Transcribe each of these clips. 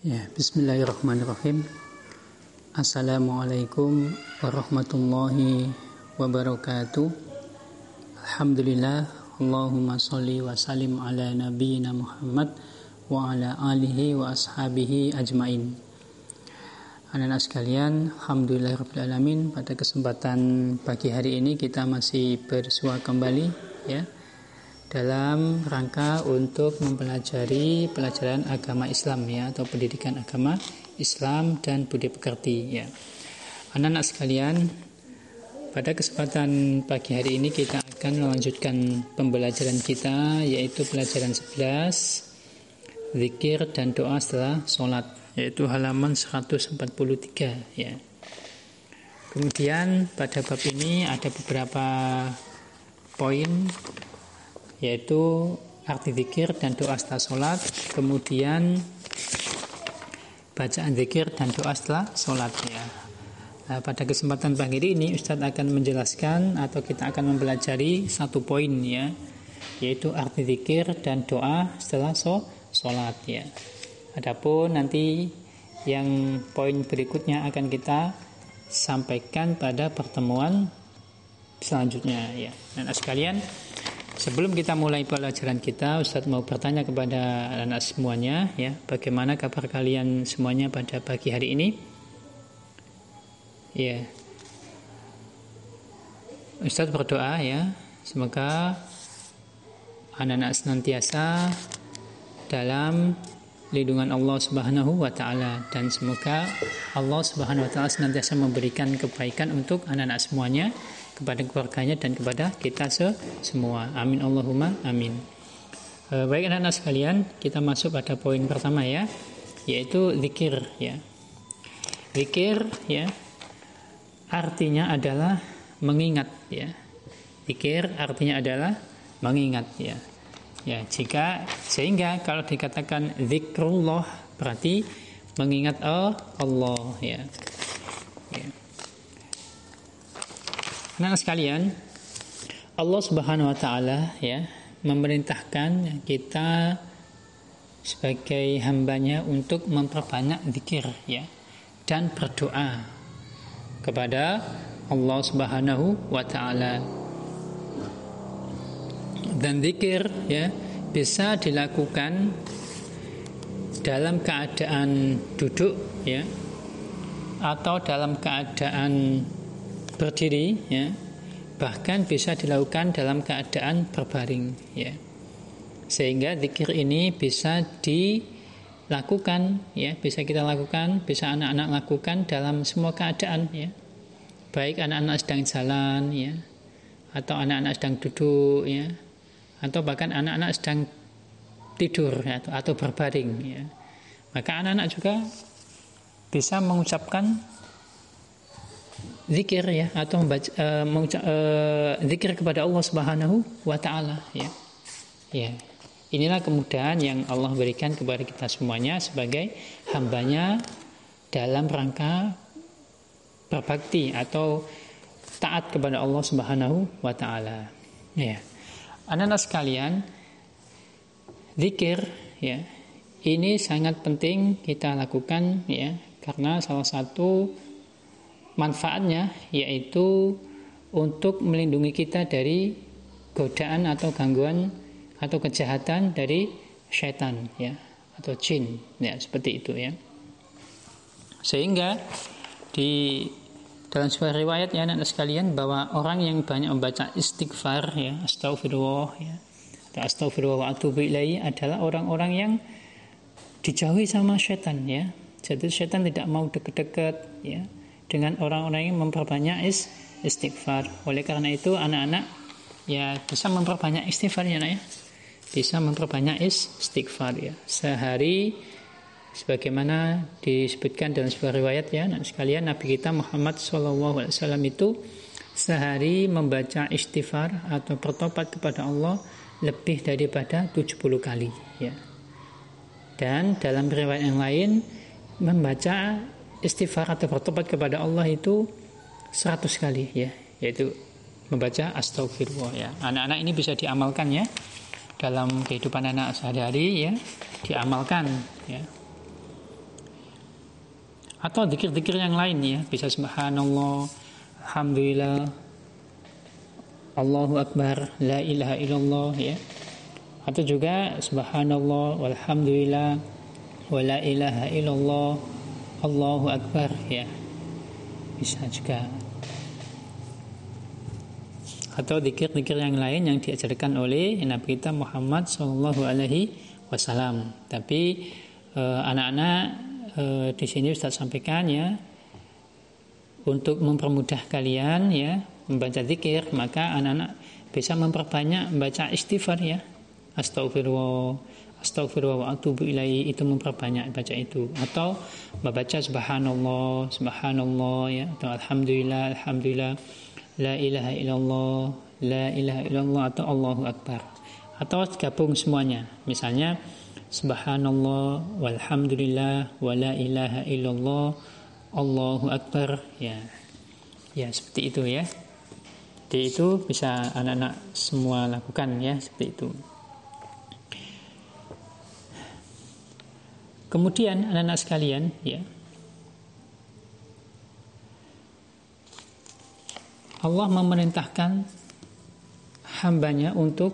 Ya, bismillahirrahmanirrahim. Assalamualaikum warahmatullahi wabarakatuh. Alhamdulillah, Allahumma salli wa salim ala nabiyyina Muhammad wa ala alihi wa ashabihi ajmain. Anak-anak sekalian, Alhamdulillahirrahmanirrahim Pada kesempatan pagi hari ini kita masih bersua kembali ya dalam rangka untuk mempelajari pelajaran agama Islam ya atau pendidikan agama Islam dan budi pekerti ya. Anak-anak sekalian, pada kesempatan pagi hari ini kita akan melanjutkan pembelajaran kita yaitu pelajaran 11 zikir dan doa setelah sholat yaitu halaman 143 ya. Kemudian pada bab ini ada beberapa poin yaitu arti zikir dan doa setelah sholat kemudian bacaan zikir dan doa setelah sholat ya. Nah, pada kesempatan pagi ini Ustadz akan menjelaskan atau kita akan mempelajari satu poin ya yaitu arti zikir dan doa setelah sholat ya. Adapun nanti yang poin berikutnya akan kita sampaikan pada pertemuan selanjutnya ya. Dan sekalian, sebelum kita mulai pelajaran kita, Ustadz mau bertanya kepada anak semuanya ya, bagaimana kabar kalian semuanya pada pagi hari ini? Ya. Ustadz berdoa ya, semoga anak-anak senantiasa dalam lindungan Allah Subhanahu wa taala dan semoga Allah Subhanahu wa taala senantiasa memberikan kebaikan untuk anak-anak semuanya kepada keluarganya dan kepada kita semua. Amin Allahumma amin. E, baik anak-anak sekalian, kita masuk pada poin pertama ya, yaitu zikir ya. Zikir ya artinya adalah mengingat ya. Zikir artinya adalah mengingat ya. Ya, jika sehingga kalau dikatakan zikrullah berarti mengingat Allah ya. ya. Nah, sekalian, Allah Subhanahu wa taala ya memerintahkan kita sebagai hambanya untuk memperbanyak zikir ya dan berdoa kepada Allah Subhanahu wa taala. Dan zikir ya bisa dilakukan dalam keadaan duduk ya atau dalam keadaan berdiri ya. Bahkan bisa dilakukan dalam keadaan berbaring ya. Sehingga zikir ini bisa dilakukan ya. Bisa kita lakukan bisa anak-anak lakukan dalam semua keadaan ya. Baik anak-anak sedang jalan ya. Atau anak-anak sedang duduk ya. Atau bahkan anak-anak sedang tidur ya, atau, berbaring ya. maka anak-anak juga bisa mengucapkan zikir ya atau membaca, uh, uh, zikir kepada Allah Subhanahu wa taala ya. Ya. Inilah kemudahan yang Allah berikan kepada kita semuanya sebagai hambanya dalam rangka berbakti atau taat kepada Allah Subhanahu wa taala. Ya. Anak-anak sekalian, zikir ya, ini sangat penting kita lakukan ya, karena salah satu manfaatnya yaitu untuk melindungi kita dari godaan atau gangguan atau kejahatan dari syaitan ya atau jin ya seperti itu ya. Sehingga di dalam sebuah riwayat ya anak sekalian bahwa orang yang banyak membaca istighfar ya astagfirullah ya atau astagfirullah wa atubu adalah orang-orang yang dijauhi sama setan ya. Jadi setan tidak mau dekat-dekat ya dengan orang-orang yang memperbanyak is, istighfar. Oleh karena itu anak-anak ya bisa memperbanyak istighfar ya ya. Bisa memperbanyak istighfar ya. Sehari sebagaimana disebutkan dalam sebuah riwayat ya dan sekalian Nabi kita Muhammad SAW itu sehari membaca istighfar atau bertobat kepada Allah lebih daripada 70 kali ya dan dalam riwayat yang lain membaca istighfar atau bertobat kepada Allah itu 100 kali ya. Yaitu membaca astagfirullah ya. Anak-anak ini bisa diamalkan ya. Dalam kehidupan anak sehari-hari ya. Diamalkan ya. Atau dikir-dikir yang lain ya. Bisa subhanallah alhamdulillah Allahu akbar la ilaha illallah ya. Atau juga subhanallah walhamdulillah wa la ilaha illallah Allahu akbar ya. Bisa juga. Atau dikir-dikir yang lain yang diajarkan oleh Nabi kita Muhammad Shallallahu Alaihi Wasallam. Tapi eh, anak-anak eh, di sini Ustaz sampaikan ya untuk mempermudah kalian ya membaca zikir maka anak-anak bisa memperbanyak membaca istighfar ya. Astagfirullah astagfirullah wa atubu ilaihi. Itu memperbanyak baca itu. Atau membaca subhanallah subhanallah ya. Atau alhamdulillah alhamdulillah. La ilaha illallah la ilaha illallah atau Allahu akbar. Atau gabung semuanya. Misalnya subhanallah walhamdulillah wa la ilaha illallah Allahu akbar. Ya. Ya seperti itu ya. Jadi itu bisa anak-anak semua lakukan ya. Seperti itu kemudian anak-anak sekalian ya. Allah memerintahkan hambanya untuk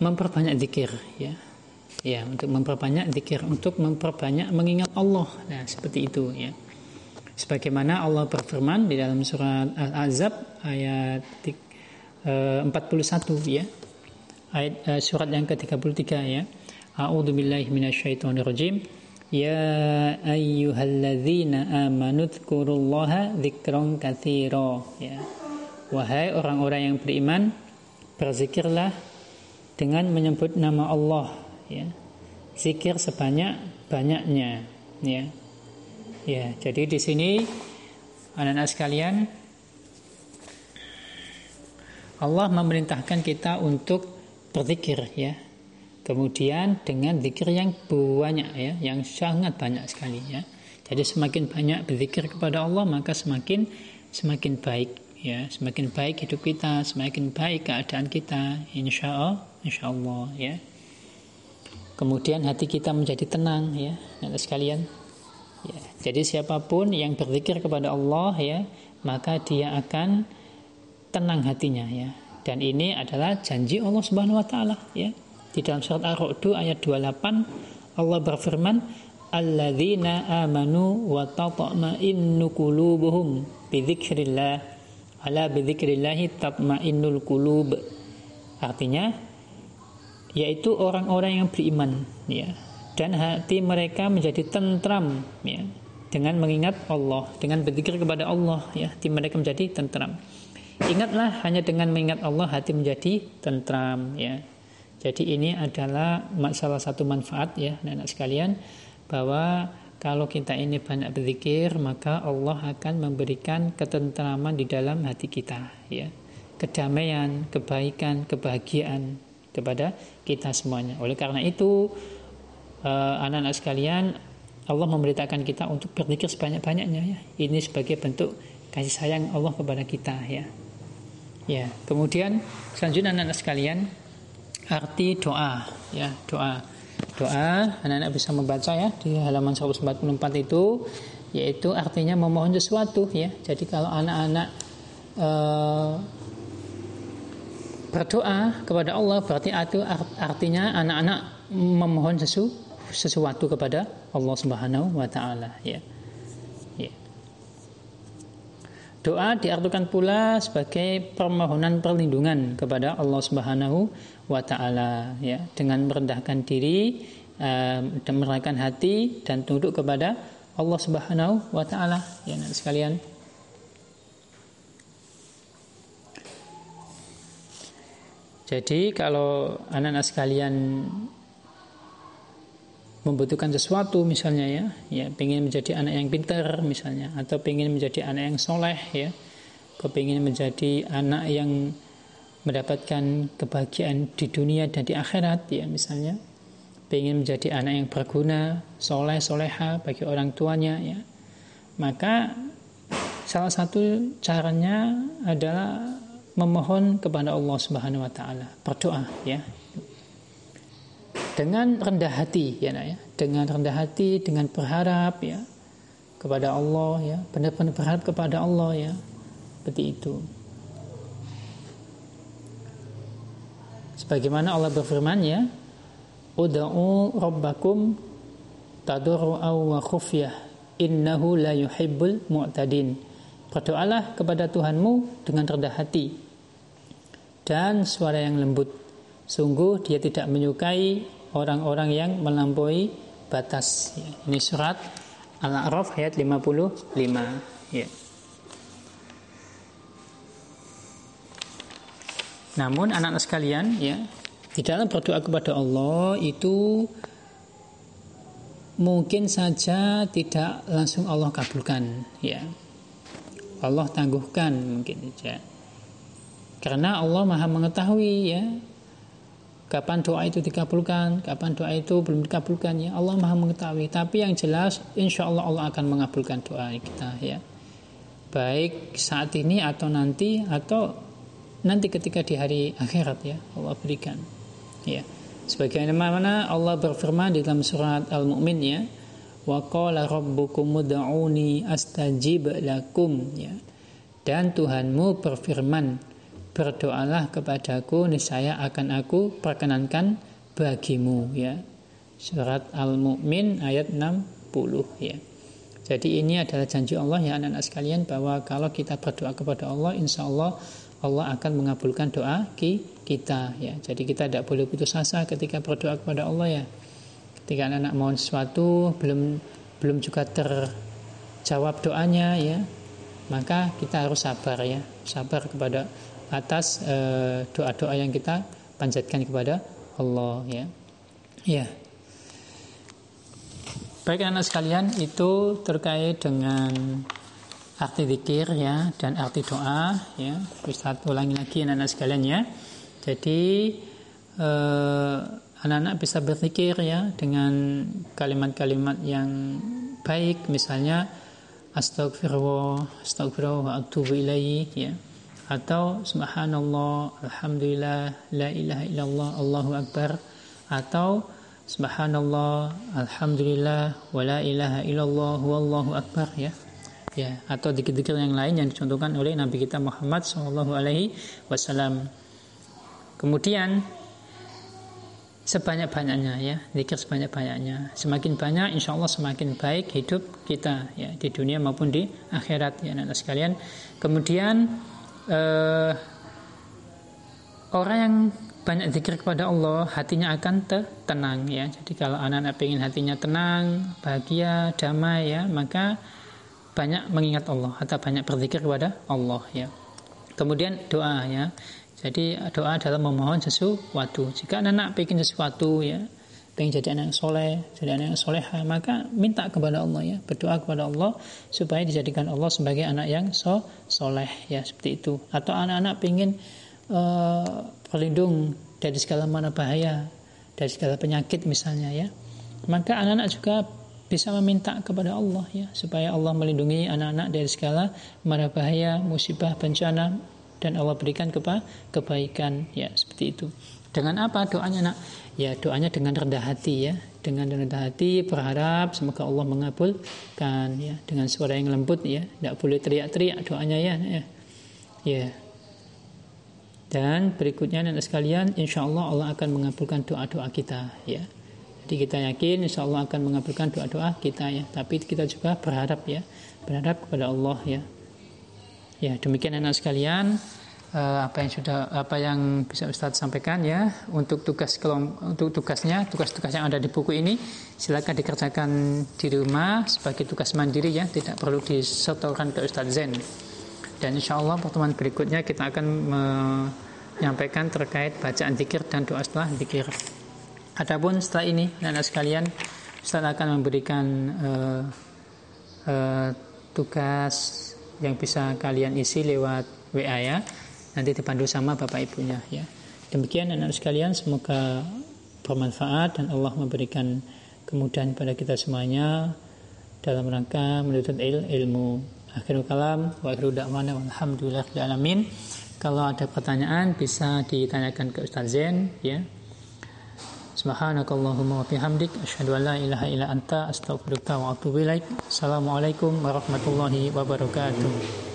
memperbanyak zikir ya. Ya untuk memperbanyak zikir untuk memperbanyak mengingat Allah. Nah seperti itu ya. Sebagaimana Allah berfirman di dalam surat Al-Azab ayat 41 ya. Ayat uh, surat yang ke-33 ya A'udzubillahi minasyaitonirrajim Ya ayyuhalladzina amanu dzkurullaha dzikran katsira ya. Wahai orang-orang yang beriman, berzikirlah dengan menyebut nama Allah ya. Zikir sebanyak-banyaknya ya. Ya, jadi di sini anak-anak sekalian Allah memerintahkan kita untuk berzikir ya Kemudian dengan zikir yang banyak ya, yang sangat banyak sekali ya. Jadi semakin banyak berzikir kepada Allah maka semakin semakin baik ya, semakin baik hidup kita, semakin baik keadaan kita, insya Allah, insya Allah ya. Kemudian hati kita menjadi tenang ya, anak sekalian. Ya, jadi siapa pun yang berzikir kepada Allah ya, maka dia akan tenang hatinya ya. Dan ini adalah janji Allah Subhanahu wa taala ya. Di dalam surat Ar-Ra'd ayat 28 Allah berfirman alladzina amanu wa tatma'innu qulubuhum bi dzikrillah ala bi dzikrillah tatma'innul qulub. Artinya yaitu orang-orang yang beriman ya. Dan hati mereka menjadi tentram ya. Dengan mengingat Allah dengan berzikir kepada Allah ya. Hati mereka menjadi tentram. Ingatlah hanya dengan mengingat Allah hati menjadi tentram ya jadi ini adalah salah satu manfaat ya anak-anak sekalian bahwa kalau kita ini banyak berzikir maka Allah akan memberikan ketentraman di dalam hati kita ya. Kedamaian, kebaikan, kebahagiaan kepada kita semuanya. Oleh karena itu eh, anak-anak sekalian Allah memberitakan kita untuk berzikir sebanyak-banyaknya ya. Ini sebagai bentuk kasih sayang Allah kepada kita ya. Ya, kemudian selanjutnya anak-anak sekalian arti doa ya doa. Doa anak-anak bisa membaca ya di halaman 144 itu yaitu artinya memohon sesuatu ya. Jadi kalau anak-anak e, berdoa kepada Allah berarti itu artinya anak-anak memohon sesu, sesuatu kepada Allah Subhanahu wa taala ya Doa diartikan pula sebagai permohonan perlindungan kepada Allah Subhanahu wa taala ya dengan merendahkan diri dan merendahkan hati dan tunduk kepada Allah Subhanahu wa taala ya nanti sekalian. Jadi kalau anak-anak sekalian membutuhkan sesuatu misalnya ya, ya pengen menjadi anak yang pintar misalnya, atau pengen menjadi anak yang soleh ya, kepingin menjadi anak yang mendapatkan kebahagiaan di dunia dan di akhirat ya misalnya, pengen menjadi anak yang berguna, soleh soleha bagi orang tuanya ya, maka salah satu caranya adalah memohon kepada Allah Subhanahu Wa Taala berdoa ya dengan rendah hati ya nak ya dengan rendah hati dengan berharap ya kepada Allah ya, benar-benar berharap kepada Allah ya. Seperti itu. Sebagaimana Allah berfirman ya, Uda'u rabbakum tadarru'aw wa khufyah innahu la yuhibbul mu'tadin. Berdoalah kepada Tuhanmu dengan rendah hati dan suara yang lembut. Sungguh dia tidak menyukai orang-orang yang melampaui batas. Ini surat Al-A'raf ayat 55. Ya. Namun anak-anak sekalian ya, di dalam berdoa kepada Allah itu mungkin saja tidak langsung Allah kabulkan ya. Allah tangguhkan mungkin saja. Karena Allah Maha mengetahui ya kapan doa itu dikabulkan, kapan doa itu belum dikabulkan ya Allah Maha mengetahui. Tapi yang jelas insya Allah Allah akan mengabulkan doa kita ya. Baik saat ini atau nanti atau nanti ketika di hari akhirat ya Allah berikan. Ya. Sebagaimana Allah berfirman di dalam surat Al-Mu'min ya, wa qala rabbukum ud'uni astajib lakum ya. Dan Tuhanmu berfirman, berdoalah kepadaku niscaya akan aku perkenankan bagimu ya. Surat Al-Mu'min ayat 60 ya. Jadi ini adalah janji Allah ya anak-anak sekalian bahwa kalau kita berdoa kepada Allah insya Allah Allah akan mengabulkan doa kita ya. Jadi kita tidak boleh putus asa ketika berdoa kepada Allah ya. Ketika anak-anak mohon sesuatu belum belum juga terjawab doanya ya, maka kita harus sabar ya, sabar kepada atas eh, doa-doa yang kita panjatkan kepada Allah ya. Ya. Baik anak sekalian itu terkait dengan arti zikir ya dan arti doa ya. Ustaz ulangi lagi anak-anak sekalian ya. Jadi eh, anak-anak bisa berzikir ya dengan kalimat-kalimat yang baik misalnya astagfirullah, astagfirullah wa atubu ilaihi ya. Atau subhanallah, alhamdulillah, la ilaha illallah, Allahu akbar. Atau subhanallah, alhamdulillah, wa la ilaha illallah, wallahu akbar ya. Ya atau dikit-dikit yang lain yang dicontohkan oleh Nabi kita Muhammad Shallallahu Alaihi Wasallam. Kemudian sebanyak-banyaknya ya zikir sebanyak-banyaknya. Semakin banyak insya Allah semakin baik hidup kita ya di dunia maupun di akhirat ya -anak sekalian. Kemudian eh, orang yang banyak zikir kepada Allah hatinya akan tenang ya jadi kalau anak-anak ingin hatinya tenang bahagia damai ya maka banyak mengingat Allah atau banyak berzikir kepada Allah ya. Kemudian doa ya. Jadi doa adalah memohon sesuatu. Jika anak-anak ingin sesuatu ya, pengen jadi anak yang soleh, jadi anak yang soleha, maka minta kepada Allah ya, berdoa kepada Allah supaya dijadikan Allah sebagai anak yang so soleh ya seperti itu. Atau anak-anak ingin uh, berlindung dari segala mana bahaya, dari segala penyakit misalnya ya, maka anak-anak juga bisa meminta kepada Allah ya supaya Allah melindungi anak-anak dari segala mara bahaya, musibah, bencana dan Allah berikan kepa kebaikan ya seperti itu. Dengan apa doanya nak? Ya doanya dengan rendah hati ya, dengan rendah hati berharap semoga Allah mengabulkan ya dengan suara yang lembut ya, tidak boleh teriak-teriak doanya ya. Ya. ya. Dan berikutnya nanti sekalian, insya Allah Allah akan mengabulkan doa-doa kita ya. Jadi kita yakin insya Allah akan mengabulkan doa-doa kita ya. Tapi kita juga berharap ya, berharap kepada Allah ya. Ya demikian anak sekalian apa yang sudah apa yang bisa Ustadz sampaikan ya untuk tugas untuk tugasnya tugas-tugas yang ada di buku ini silakan dikerjakan di rumah sebagai tugas mandiri ya tidak perlu disetorkan ke Ustadz Zen dan insya Allah pertemuan berikutnya kita akan menyampaikan terkait bacaan zikir dan doa setelah zikir. Adapun setelah ini, anak sekalian, Ustaz akan memberikan uh, uh, tugas yang bisa kalian isi lewat WA ya. Nanti dipandu sama bapak ibunya ya. Demikian anak sekalian, semoga bermanfaat dan Allah memberikan kemudahan pada kita semuanya dalam rangka menuntut il ilmu. Akhirul kalam wa akhiru da'wana walhamdulillah alamin. Kalau ada pertanyaan bisa ditanyakan ke Ustaz Zen ya Subhanakallahumma wa bihamdik asyhadu an la ilaha illa anta astaghfiruka wa atubu ilaik. Assalamualaikum warahmatullahi wabarakatuh.